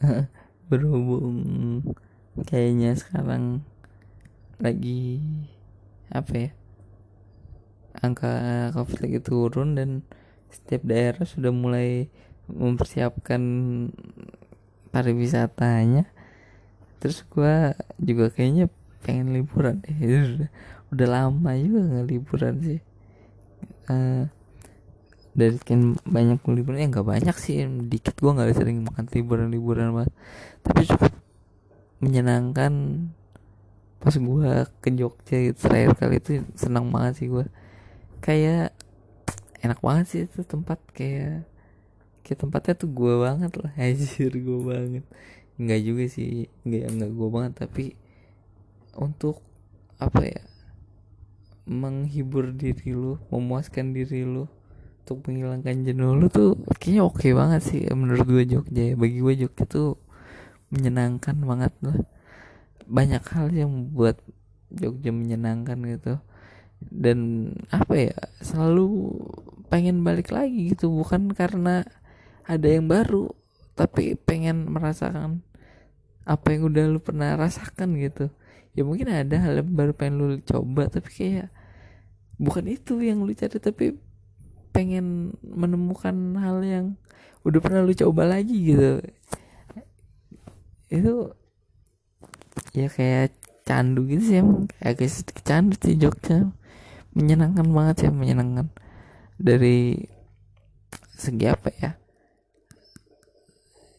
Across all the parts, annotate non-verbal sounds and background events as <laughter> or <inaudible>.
<laughs> berhubung kayaknya sekarang lagi apa ya angka covid lagi turun dan setiap daerah sudah mulai mempersiapkan pariwisatanya. Terus gua juga kayaknya pengen liburan deh. Udah, <laughs> udah lama juga nggak liburan sih. Uh, dari sekian banyak liburan ya nggak banyak sih dikit gua nggak sering makan liburan liburan mas. Tapi cukup menyenangkan pas gua ke Jogja itu terakhir kali itu senang banget sih gua. Kayak enak banget sih itu tempat kayak kayak tempatnya tuh gua banget lah <laughs> hajar gua banget. Nggak juga sih nggak nggak gua banget tapi untuk apa ya menghibur diri lu memuaskan diri lu untuk menghilangkan jenuh lu tuh kayaknya oke okay banget sih. Menurut gue Jogja bagi gue Jogja tuh menyenangkan banget lah. Banyak hal yang membuat Jogja menyenangkan gitu. Dan apa ya selalu pengen balik lagi gitu. Bukan karena ada yang baru tapi pengen merasakan apa yang udah lu pernah rasakan gitu. Ya mungkin ada hal yang baru pengen lu coba tapi kayak bukan itu yang lu cari tapi pengen menemukan hal yang udah pernah lu coba lagi gitu. Itu ya kayak candu gitu sih emang. Agak sedikit candu sih Jogja menyenangkan banget sih menyenangkan. Dari segi apa ya?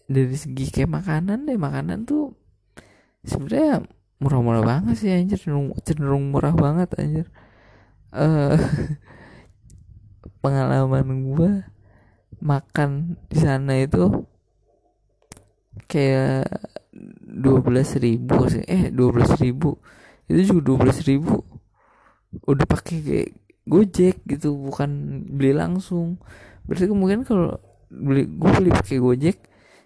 Dari segi kayak makanan deh makanan tuh sebenarnya murah-murah banget sih anjir. Cenderung, cenderung murah banget anjir. Uh, <laughs> pengalaman gue makan di sana itu kayak dua belas ribu sih. Eh dua belas ribu. Itu juga dua belas ribu. Udah pakai kayak gojek gitu bukan beli langsung. Berarti kemungkinan kalau beli gue beli pakai gojek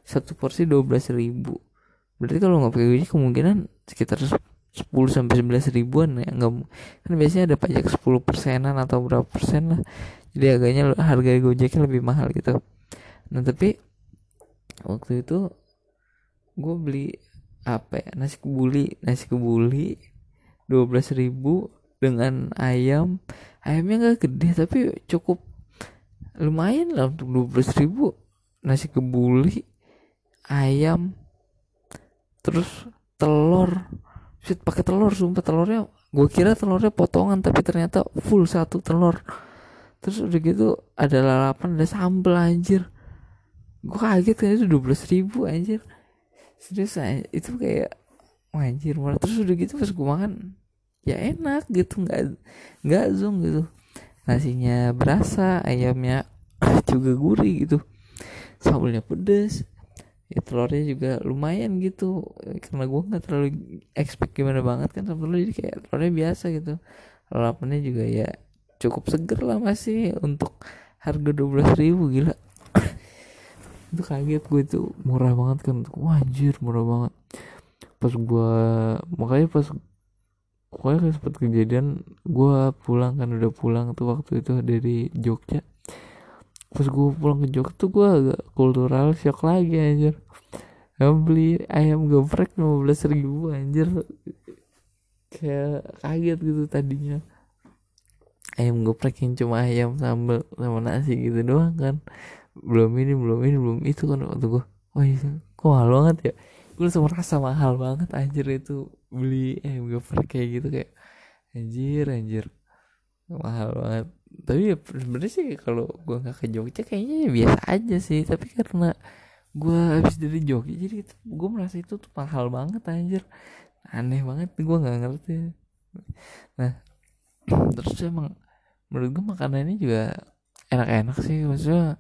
satu porsi dua belas ribu. Berarti kalau nggak pakai gojek kemungkinan sekitar 10 sampai 11 ribuan ya. Nggak kan biasanya ada pajak 10 persenan atau berapa persen lah jadi harganya harga gojeknya lebih mahal gitu. Nah tapi waktu itu gue beli apa ya? Nasi kebuli nasi kebuli dua belas ribu dengan ayam. Ayamnya nggak gede tapi cukup lumayan lah untuk dua belas ribu. Nasi kebuli ayam terus telur. Shit pakai telur sumpah telurnya gue kira telurnya potongan tapi ternyata full satu telur terus udah gitu ada lalapan ada sambal anjir. Gue kaget kan itu dua belas ribu anjir. Serius anjir. itu kayak wah, anjir murah. Terus udah gitu pas gue makan ya enak gitu nggak nggak zoom gitu. Nasinya berasa ayamnya <coughs> juga gurih gitu. Sambalnya pedes ya telurnya juga lumayan gitu. Karena gue nggak terlalu expect gimana banget kan telur jadi kayak telurnya biasa gitu. Lalapannya juga ya cukup seger lah masih untuk harga dua belas ribu gila. <coughs> Itu kaget gue itu murah banget kan wah anjir murah banget. Pas gue makanya pas pokoknya sempat kejadian gue pulang kan udah pulang tuh waktu itu dari Jogja. Pas gue pulang ke Jogja tuh gue agak kultural shock lagi anjir. Gue beli ayam geprek 15 ribu anjir. Kayak kaget gitu tadinya ayam geprek yang cuma ayam sambal sama nasi gitu doang kan. Belum ini belum ini belum itu kan waktu gue oh iya kok mahal banget ya? Gue langsung merasa mahal banget anjir itu beli ayam geprek kayak gitu kayak anjir anjir. Mahal banget. Tapi ya sebenarnya sih kalau gue nggak ke Jogja kayaknya ya biasa aja sih. Tapi karena gue habis dari Jogja jadi gue merasa itu tuh mahal banget anjir. Aneh banget gue nggak ngerti. Nah terus emang menurut gue makanannya juga enak-enak sih. Maksudnya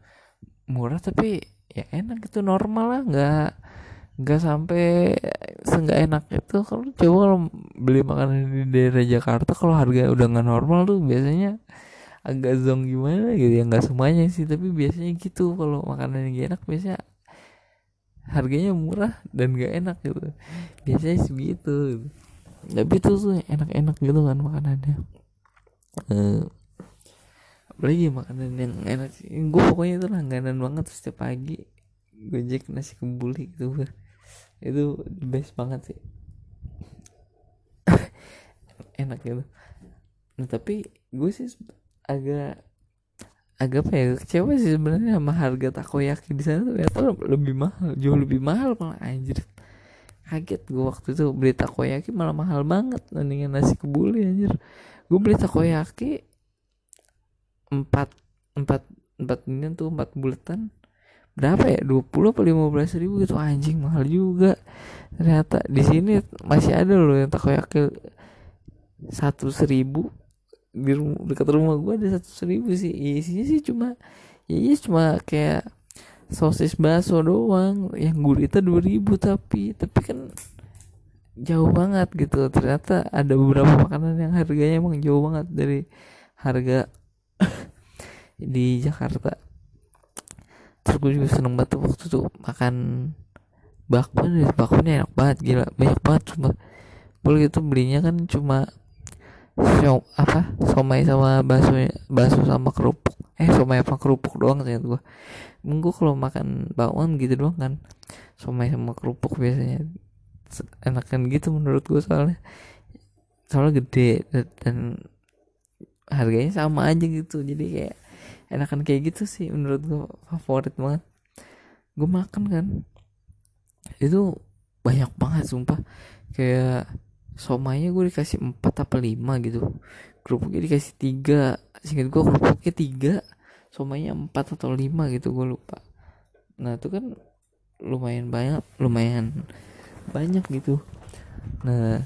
murah tapi ya enak itu normal lah. Nggak nggak sampai seenggak enak itu kalau coba kalau beli makanan di daerah Jakarta kalau harga udah nggak normal tuh biasanya agak zong gimana gitu. Ya nggak semuanya sih tapi biasanya gitu. Kalau makanan yang enak biasanya harganya murah dan gak enak gitu. Biasanya segitu gitu. tapi itu tuh enak-enak gitu kan makanannya. Uh, apalagi makanan yang enak sih. Gue pokoknya itu langganan banget setiap pagi gojek nasi kebuli gitu. <laughs> Itu best banget sih. <laughs> Enak gitu. Nah tapi gue sih agak agak apa ya kecewa sih sebenarnya sama harga takoyaki di sana. Ternyata lebih mahal jauh lebih mahal malah anjir. Kaget gue waktu itu beli takoyaki malah mahal banget mendingan nasi kebuli anjir. Gue beli takoyaki empat empat empat ini tuh empat bulatan berapa ya? 20 apa 15 ribu gitu. Anjing mahal juga. Ternyata di sini masih ada loh yang takoyaki satu seribu di rumah, dekat rumah gue ada satu seribu sih. Isinya sih cuma ya iya cuma kayak sosis bakso doang. Yang gurita dua ribu tapi tapi kan jauh banget gitu. Ternyata ada beberapa makanan yang harganya emang jauh banget dari harga <laughs> di Jakarta. Terus gue juga seneng banget waktu tuh makan bakwan bakwannya enak banget gila. Banyak banget cuma boleh gitu belinya kan cuma so, apa somai sama bakso bakso sama kerupuk. Eh somai apa kerupuk doang sih gue gue kalau makan bakwan gitu doang kan somai sama kerupuk biasanya enakan gitu menurut gue soalnya. Soalnya gede dan harganya sama aja gitu. Jadi kayak enakan kayak gitu sih menurut gue favorit banget. Gue makan kan. Itu banyak banget sumpah. Kayak somanya gue dikasih 4 apa 5 gitu. Kerupuknya dikasih 3 singkat gue kerupuknya 3 somanya 4 atau 5 gitu gue lupa. Nah itu kan lumayan banyak lumayan banyak gitu. Nah.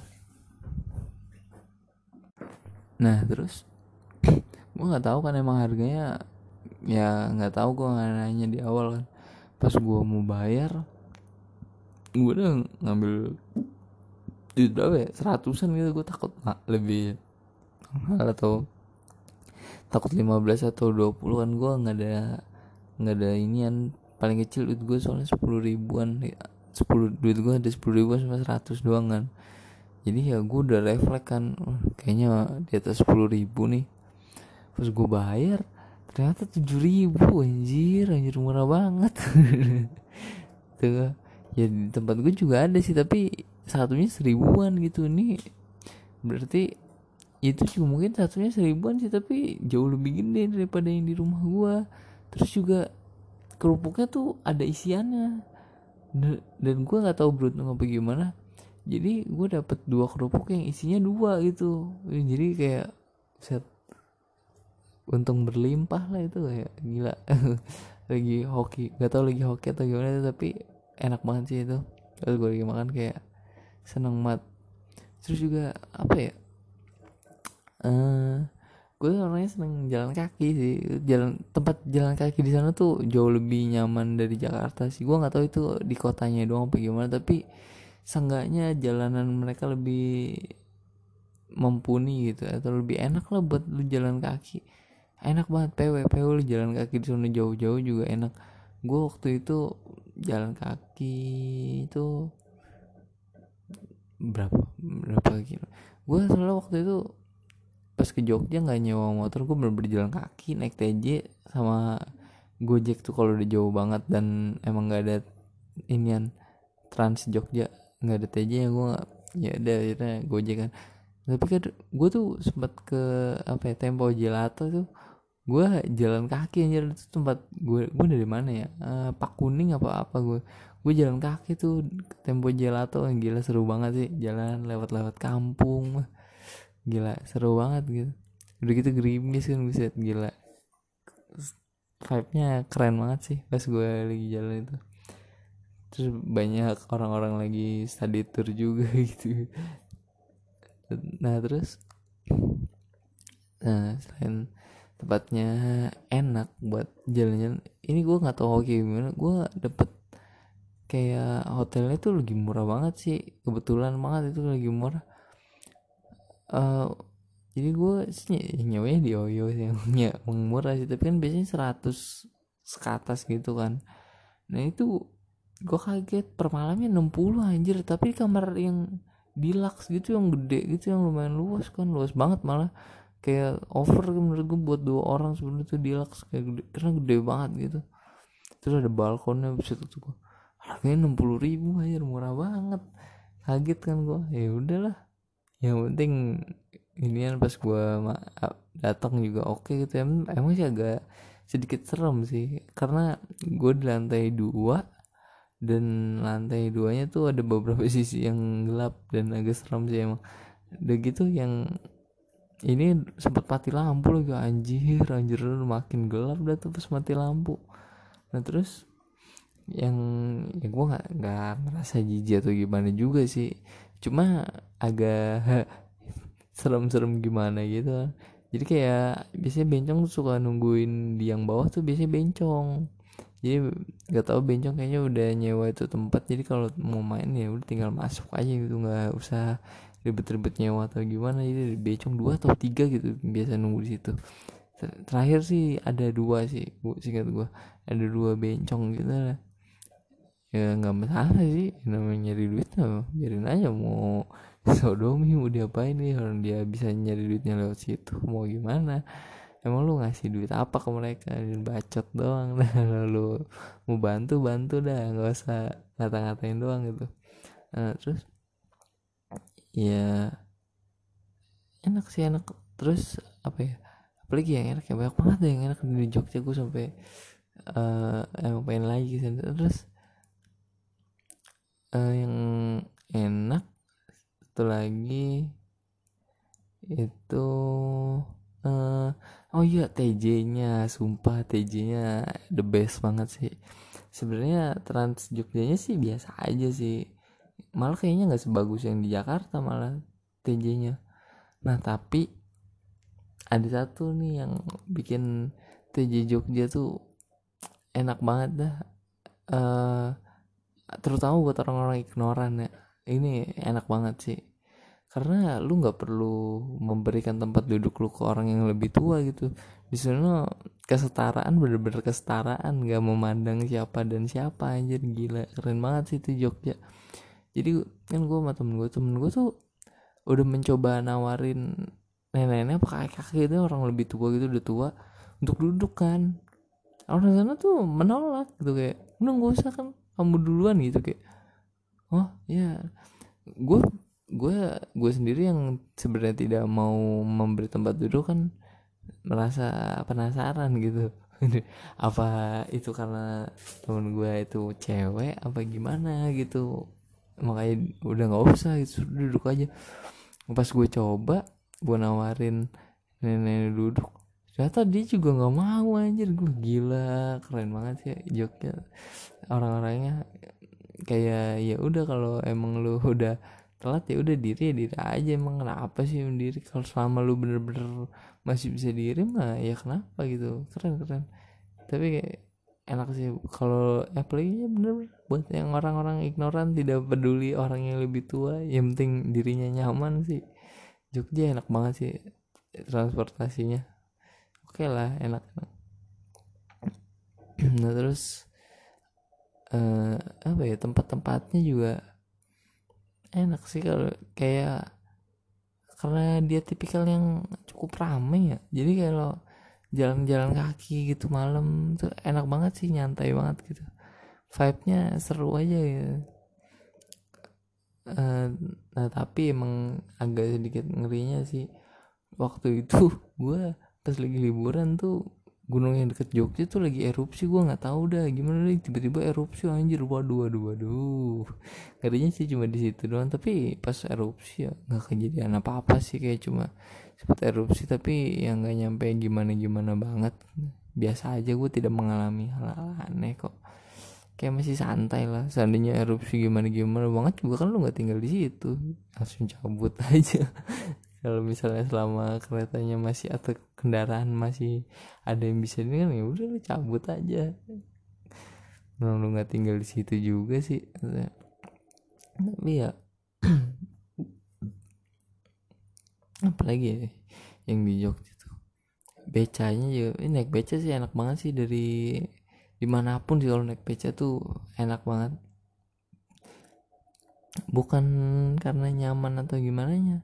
Nah terus gue nggak tahu kan emang harganya. Ya nggak tahu gue nggak nanya di awal kan. Pas gue mau bayar gue udah ngambil duit berapa ya? Seratusan gitu gue takut nah, lebih mahal atau takut 15 atau 20 kan. Gue nggak ada nggak ada inian. Paling kecil duit gue soalnya 10 ribuan. 10 duit gue ada 10 ribuan sama 100 doang kan. Jadi ya gue udah refleks kan. Kayaknya di atas 10 ribu nih pas gue bayar ternyata 7 ribu anjir anjir murah banget. <laughs> Tuh ya di tempat gue juga ada sih tapi satunya seribuan gitu. Nih berarti itu juga mungkin satunya seribuan sih tapi jauh lebih gede daripada yang di rumah gua. Terus juga kerupuknya tuh ada isiannya. Dan gua nggak tahu beruntung apa gimana. Jadi gue dapet dua kerupuk yang isinya dua gitu. Jadi kayak set untung berlimpah lah itu kayak gila. <laughs> Lagi hoki gak tau lagi hoki atau gimana tapi enak banget sih itu. Terus gue lagi makan kayak seneng banget. Terus juga apa ya uh, eh, gue orangnya seneng jalan kaki sih. Jalan tempat jalan kaki di sana tuh jauh lebih nyaman dari Jakarta sih. Gue nggak tahu itu di kotanya doang apa gimana tapi seenggaknya jalanan mereka lebih mumpuni gitu atau lebih enak lah buat lu jalan kaki enak banget PW PW lu jalan kaki di sana jauh-jauh juga enak. Gue waktu itu jalan kaki itu berapa berapa kilo? Gue soalnya waktu itu pas ke Jogja nggak nyewa motor gue bener berjalan kaki naik TJ sama Gojek tuh kalau udah jauh banget dan emang nggak ada inian Trans Jogja nggak ada TJ ya gue ya ada akhirnya Gojek kan. Tapi kan gue tuh sempat ke apa ya Tempo Gelato tuh gue jalan kaki anjir. Itu tempat gue gue dari mana ya? Uh, Pak Kuning apa apa gue gue jalan kaki tuh tempo gelato gila seru banget sih. Jalan lewat-lewat kampung. Gila seru banget gitu. Udah gitu gerimis kan bisa gila. Vibe-nya keren banget sih pas gue lagi jalan itu. Terus banyak orang-orang lagi study tour juga <laughs> gitu. Nah terus nah selain tempatnya enak buat jalan-jalan. Ini gue nggak tahu kayak gimana. Gue dapet kayak hotelnya tuh lagi murah banget sih. Kebetulan banget itu lagi murah. Uh, jadi gue sih nyawanya di Oyo sih <laughs> yang murah sih. Tapi kan biasanya 100 ke atas gitu kan. Nah itu gue kaget. Per malamnya 60 anjir. Tapi kamar yang deluxe gitu yang gede gitu yang lumayan luas kan. Luas banget malah kayak over menurut gue buat dua orang sebenarnya tuh deluxe kayak gede karena gede banget gitu. Terus ada balkonnya bisa tuh harganya enam puluh ribu aja murah banget. Kaget kan gue ya udahlah. Yang penting ini kan pas gue datang juga oke okay gitu. Emang, emang sih agak sedikit serem sih karena gue di lantai dua dan lantai duanya tuh ada beberapa <laughs> sisi yang gelap dan agak serem sih emang. Udah gitu yang ini sempat mati lampu lagi anjir anjir makin gelap dah pas mati lampu. Nah terus yang ya gue nggak nggak ngerasa jijik atau gimana juga sih. Cuma agak <laughs> serem-serem gimana gitu. Jadi kayak biasanya bencong suka nungguin di yang bawah tuh biasanya bencong. Jadi nggak tahu bencong kayaknya udah nyewa itu tempat. Jadi kalau mau main ya udah tinggal masuk aja gitu nggak usah ribet-ribet nyewa atau gimana jadi bencong dua atau tiga gitu biasa nunggu di situ. Terakhir sih ada dua sih bu singkat gua. Ada dua bencong gitu lah. Ya nggak masalah sih namanya nyari duit tuh biarin aja mau sodomi mau diapain nih orang dia bisa nyari duitnya lewat situ mau gimana? Emang lu ngasih duit apa ke mereka? Dan bacot doang. <laughs> Dah lalu mau bantu bantu dah nggak usah ngata-ngatain doang gitu. Nah, terus ya enak sih enak. Terus apa ya apalagi yang enak ya banyak banget yang enak di Jogja. Gue sampai uh, emang pengen lagi sih terus uh, yang enak satu lagi itu uh, oh iya TJ-nya sumpah TJ-nya the best banget sih. Sebenarnya Trans Jogjanya sih biasa aja sih malah kayaknya nggak sebagus yang di Jakarta malah TJ-nya nah tapi ada satu nih yang bikin TJ Jogja tuh enak banget dah. Uh, terutama buat orang-orang ignoran ya. Ini enak banget sih. Karena lu nggak perlu memberikan tempat duduk lu ke orang yang lebih tua gitu. Di sana kesetaraan bener-bener kesetaraan. Nggak memandang siapa dan siapa anjir. Gila keren banget sih itu Jogja jadi kan gue sama temen gue temen gue tuh udah mencoba nawarin nenek-nenek apa kakek-kakek itu orang lebih tua gitu udah tua untuk duduk kan. Orang sana tuh menolak gitu kayak udah gak usah kan kamu duluan gitu kayak oh ya gue gue gue sendiri yang sebenarnya tidak mau memberi tempat duduk kan merasa penasaran gitu. <laughs> Apa itu karena temen gue itu cewek apa gimana gitu makanya udah nggak usah gitu duduk aja. Pas gue coba gue nawarin nenek duduk ternyata dia juga nggak mau anjir. Gue gila keren banget sih joknya. Orang-orangnya kayak ya udah kalau emang lu <laughs> udah telat ya udah diri ya diri aja. Emang kenapa sih diri? Kalau selama lu bener-bener masih bisa diri mah ya kenapa gitu. Keren keren. Tapi kayak enak sih. Kalau apalagi ya bener, buat yang orang-orang ignoran tidak peduli orang yang lebih tua yang penting dirinya nyaman sih. Jogja enak banget sih transportasinya. Oke okay lah enak, enak. <clears throat> nah terus uh, apa ya tempat-tempatnya juga enak sih kalau kayak karena dia tipikal yang cukup ramai ya. Jadi kalau jalan-jalan kaki gitu malam. Tuh enak banget sih nyantai banget gitu. Vibe-nya seru aja gitu. Uh, nah tapi emang agak sedikit ngerinya sih. Waktu itu <laughs> gue pas lagi liburan tuh gunung yang deket Jogja tuh lagi erupsi gue nggak tahu dah. Gimana nih? Tiba-tiba erupsi anjir. Waduh waduh waduh. Ngerinya sih cuma di situ doang tapi pas erupsi ya nggak kejadian apa apa sih. Kayak cuma seperti erupsi tapi yang nggak nyampe gimana gimana banget. Biasa aja gue tidak mengalami hal-hal aneh kok. Kayak masih santai lah. Seandainya erupsi gimana gimana banget juga kan lu nggak tinggal di situ. Langsung cabut <laughs> aja kalau misalnya selama keretanya masih atau kendaraan masih ada yang bisa kan ya udah lu cabut aja. Nah, lu nggak tinggal di situ juga sih. Tapi ya <clears throat> apalagi ya yang di Jogja tuh? Becanya juga ini naik beca sih enak banget sih dari di mana pun sih kalau naik beca tuh enak banget. Bukan karena nyaman atau gimana nya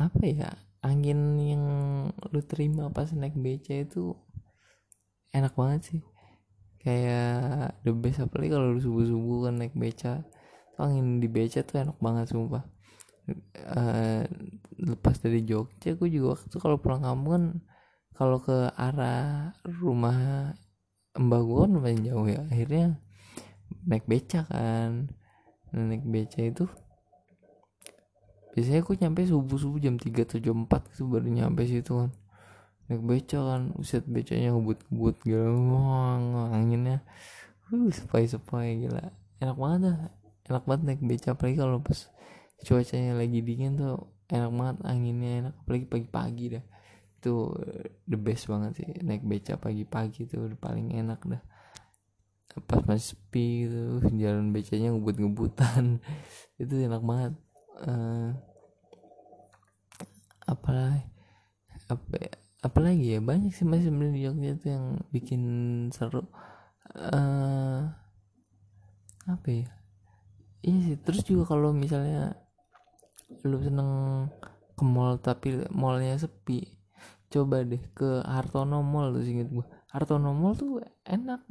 apa ya angin yang lu terima pas naik beca itu enak banget sih. Kayak the best apalagi kalau subuh subuh kan naik beca tuh angin di beca tuh enak banget sumpah. Uh, lepas dari Jogja gue juga waktu kalau pulang kampung kan kalau ke arah rumah mbak gue kan jauh ya akhirnya naik beca kan. Nah, naik beca itu biasanya aku nyampe subuh subuh jam 3 atau jam 4 itu baru nyampe situ kan. Naik beca kan. Uset becanya ngebut ngebut gila. Wah anginnya. Uh sepai sepai gila. Enak banget dah. Enak banget naik beca apalagi kalau pas cuacanya lagi dingin tuh enak banget anginnya enak. Apalagi pagi-pagi dah. Itu the best banget sih naik beca pagi-pagi tuh udah paling enak dah. Pas masih sepi gitu jalan becanya ngebut-ngebutan. <laughs> Itu enak banget uh, apalagi apa apalagi ya banyak sih masih sebenarnya di Jogja tuh yang bikin seru. Uh, apa ya? Iya sih terus juga kalau misalnya lu seneng ke mall tapi mallnya sepi coba deh ke Hartono Mall tuh inget gue Hartono Mall tuh enak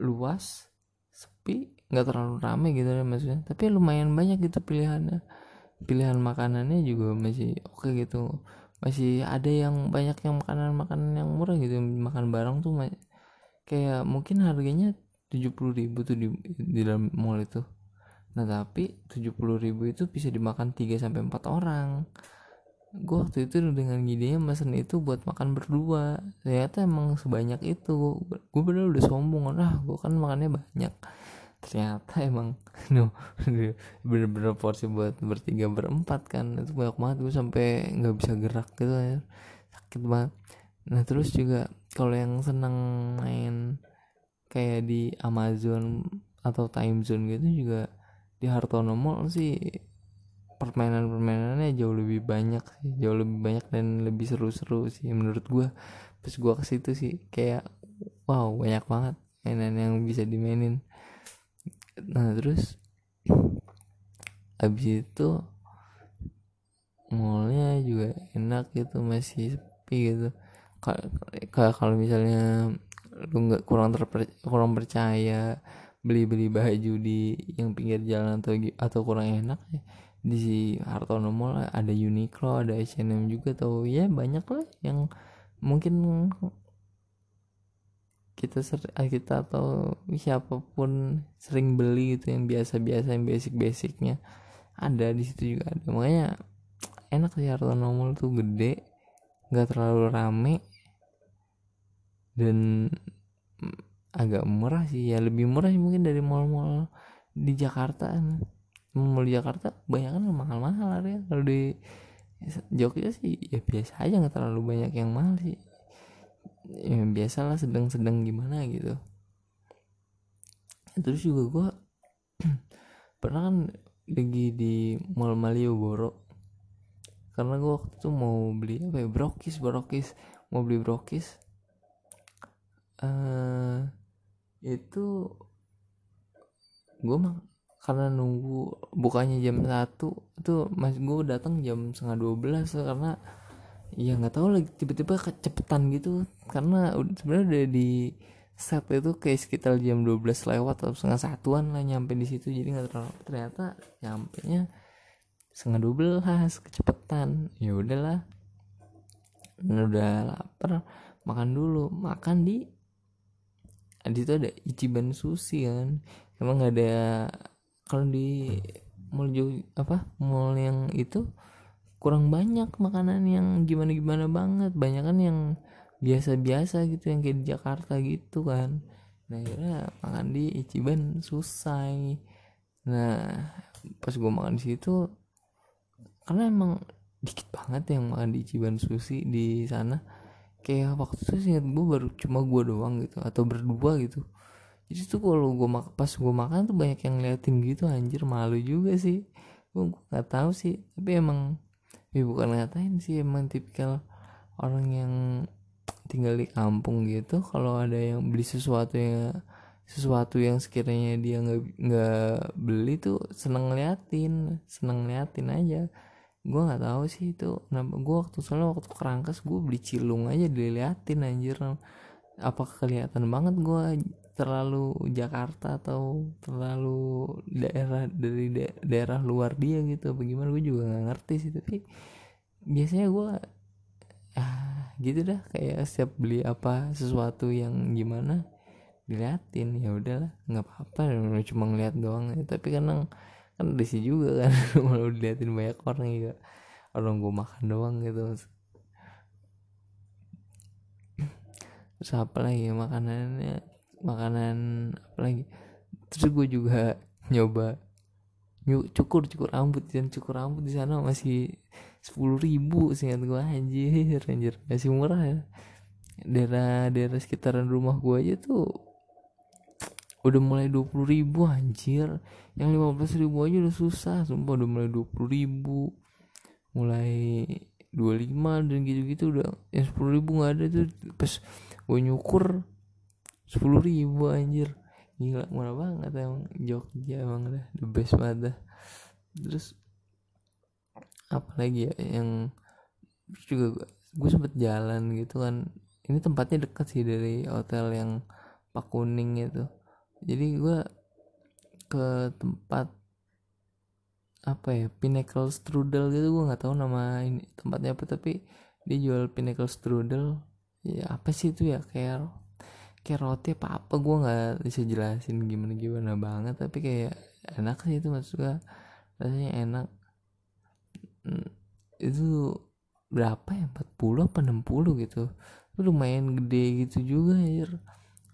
luas sepi nggak terlalu rame gitu ya maksudnya. Tapi lumayan banyak gitu pilihannya. Pilihan makanannya juga masih oke okay gitu. Masih ada yang banyak yang makanan-makanan yang murah gitu makan bareng tuh kayak mungkin harganya tujuh puluh ribu tuh di, di dalam mall itu. Nah tapi tujuh puluh ribu itu bisa dimakan 3 sampai empat orang. Gue waktu itu dengan idenya mesen itu buat makan berdua. Ternyata emang sebanyak itu. Gue bener udah sombong lah gue kan makannya banyak ternyata emang <laughs> no bener-bener porsi buat bertiga berempat kan. Itu banyak banget gue sampai nggak bisa gerak gitu ya. Sakit banget. Nah terus juga kalau yang seneng main kayak di Amazon atau Time Zone gitu juga di Hartono Mall sih permainan-permainannya jauh lebih banyak sih jauh lebih banyak dan lebih seru-seru sih menurut gue pas gue ke situ sih kayak wow banyak banget mainan yang bisa dimainin nah terus abis itu mallnya juga enak gitu masih sepi gitu. Kalau misalnya lu nggak kurang terper kurang percaya beli-beli baju di yang pinggir jalan atau atau kurang enak ya di Hartono Mall ada Uniqlo ada H&M juga tau ya banyak lah yang mungkin kita ser ah, kita atau siapa pun sering beli gitu yang biasa-biasa yang basic-basicnya ada di situ juga ada. Makanya enak sih Hartono Mall tuh gede nggak terlalu rame dan agak murah sih. Ya lebih murah sih mungkin dari mall-mall di Jakarta mall di Jakarta banyak kan mahal-mahal ya kalau di Jogja sih ya biasa aja nggak terlalu banyak yang mahal sih ya biasalah sedang-sedang gimana gitu. Terus juga gue <clears throat> pernah kan lagi di mall Malioboro. Karena gue waktu itu mau beli apa ya brokis brokis mau beli brokis. Uh, itu gue mah karena nunggu bukanya jam satu itu mas gue datang jam setengah dua belas karena ya nggak tahu lagi tiba-tiba kecepetan gitu. Karena sebenarnya udah di set itu kayak sekitar jam 12 lewat atau setengah satuan lah nyampe di situ. Jadi nggak terlalu ternyata nyampe nya setengah dua belas kecepetan. Ya udahlah. Udah lapar makan dulu. Makan di di situ ada Ichiban Sushi kan. Emang nggak ada kalau di mall apa mall yang itu kurang banyak makanan yang gimana gimana banget. Banyak kan yang biasa-biasa gitu yang kayak di Jakarta gitu kan. Nah akhirnya makan di Ichiban susah nah pas gue makan di situ karena emang dikit banget yang makan di Ichiban Sushi di sana. Kayak waktu itu sih gue baru cuma gue doang gitu atau berdua gitu. Jadi tuh kalau gue mak pas gue makan tuh banyak yang ngeliatin gitu anjir malu juga sih. Gue nggak tahu sih tapi emang ya bukan ngatain sih emang tipikal orang yang tinggal di kampung gitu kalau ada yang beli sesuatu yang sesuatu yang sekiranya dia nggak nggak beli tuh seneng ngeliatin seneng ngeliatin aja. Gue nggak tahu sih itu kenapa. Gue waktu soalnya waktu kerangkas gue beli cilung aja diliatin anjir. Apa kelihatan banget gue terlalu Jakarta atau terlalu daerah dari da daerah luar dia gitu. Bagaimana gue juga nggak ngerti sih tapi biasanya gue ah gitu dah. Kayak setiap beli apa sesuatu yang gimana diliatin. Ya udahlah nggak apa-apa. Cuma ngeliat doang ya. tapi kadang kan sih juga kan. <laughs> Malah diliatin banyak orang juga orang gue makan doang gitu. Terus apa lagi ya makanannya makanan apa lagi terus gue juga nyoba cukur cukur rambut dan cukur rambut di sana masih sepuluh ribu seingat gue anjir anjir masih murah ya. Daerah daerah sekitaran rumah gue aja tuh udah mulai dua puluh ribu anjir. Yang lima belas ribu aja udah susah sumpah udah mulai dua puluh ribu. Mulai dua lima dan gitu-gitu udah yang sepuluh ribu nggak ada tuh. Pas gue nyukur sepuluh ribu anjir. Gila murah banget emang. Jogja emang dah the best banget dah. Terus apa lagi ya yang terus juga gue, gue sempet jalan gitu kan. Ini tempatnya dekat sih dari hotel yang Pak Kuning itu. Jadi gue ke tempat apa ya Pinnacle Strudel gitu. Gue nggak tahu nama ini tempatnya apa tapi dia jual Pinnacle Strudel. Ya apa sih itu ya? Kayak kayak roti apa apa gue nggak bisa jelasin gimana gimana banget tapi kayak enak sih itu maksudnya rasanya enak. Hmm, itu berapa ya? 40 apa 60 gitu. Itu lumayan gede gitu juga ya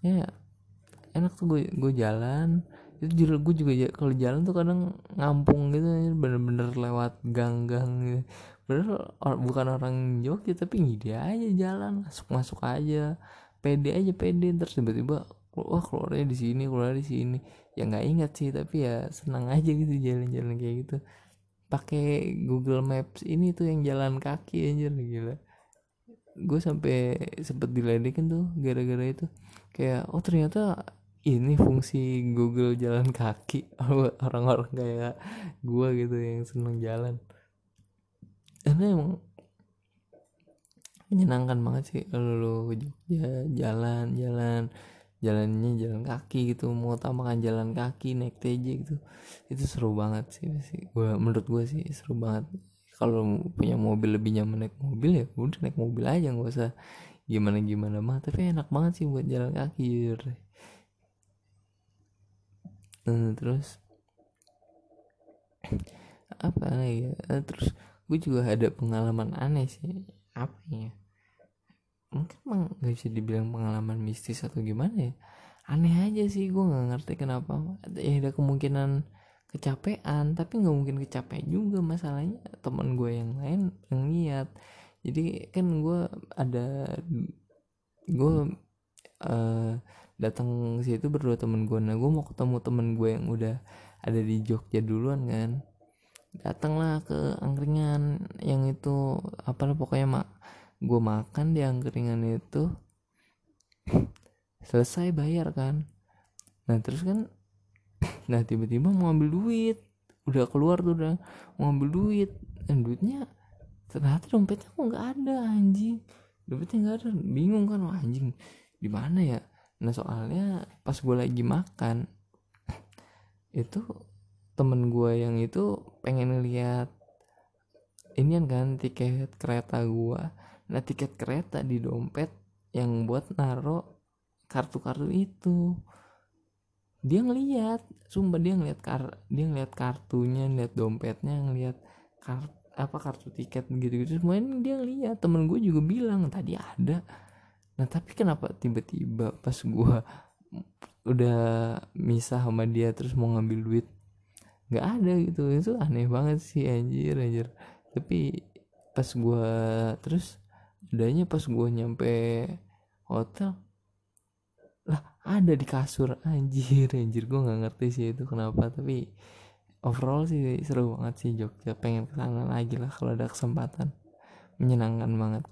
ya enak tuh gue gue jalan. Itu juga gue juga kalau jalan tuh kadang ngampung gitu bener-bener lewat gang-gang gitu. Bener bukan orang Jogja tapi ngide aja jalan. Masuk masuk aja pede aja pede. Terus tiba-tiba wah keluarnya di sini keluar di sini. Ya nggak ingat sih tapi ya senang aja gitu jalan-jalan kayak gitu. Pakai Google Maps ini tuh yang jalan kaki aja gila. Gue sampai sempet diledekin tuh gara-gara itu. Kayak oh ternyata ini fungsi Google jalan kaki orang-orang kayak gue gitu yang seneng jalan. Karena emang menyenangkan banget sih lo ke Jogja jalan jalan jalannya jalan kaki gitu mau tambahkan jalan kaki naik TJ gitu. Itu seru banget sih sih. Gue menurut gue sih seru banget. Kalau punya mobil lebih nyaman naik mobil ya udah naik mobil aja nggak usah gimana gimana mah. Tapi enak banget sih buat jalan kaki jujur. Nah, terus <clears throat> apa ya? Terus gue juga ada pengalaman aneh sih. Apa ya mungkin emang gak bisa dibilang pengalaman mistis atau gimana ya? Aneh aja sih gue nggak ngerti kenapa. Ya ada kemungkinan kecapean tapi nggak mungkin kecapean juga masalahnya. Teman gue yang lain yang lihat. Jadi kan gue ada gue uh, datang situ berdua temen gue nah gue mau ketemu temen gue yang udah ada di Jogja duluan kan. Datanglah ke angkringan yang itu apa pokoknya mak gue makan di angkringan itu <laughs> selesai bayar kan. Nah terus kan <clears throat> nah tiba-tiba mau ambil duit. Udah keluar tuh udah mau ambil duit. Dan duitnya ternyata dompetnya kok nggak ada anjing. Dompetnya nggak ada. Bingung kan Wah, anjing di mana ya? Nah soalnya pas gue lagi makan <clears throat> itu temen gue yang itu pengen lihat ini kan tiket kereta gue nah tiket kereta di dompet yang buat naro kartu-kartu itu. Dia ngeliat sumpah dia ngeliat kar dia ngeliat kartunya ngeliat dompetnya ngeliat kart apa kartu tiket gitu-gitu. Semuanya dia ngeliat temen gue juga bilang tadi ada. Nah tapi kenapa tiba-tiba pas gue udah misah sama dia terus mau ngambil duit nggak ada gitu. Itu aneh banget sih anjir anjir. Tapi pas gue terus adanya pas gue nyampe hotel lah ada di kasur. Anjir anjir gue nggak ngerti sih itu kenapa tapi overall sih seru banget sih Jogja. Pengen ke sana lagi lah kalau ada kesempatan. Menyenangkan banget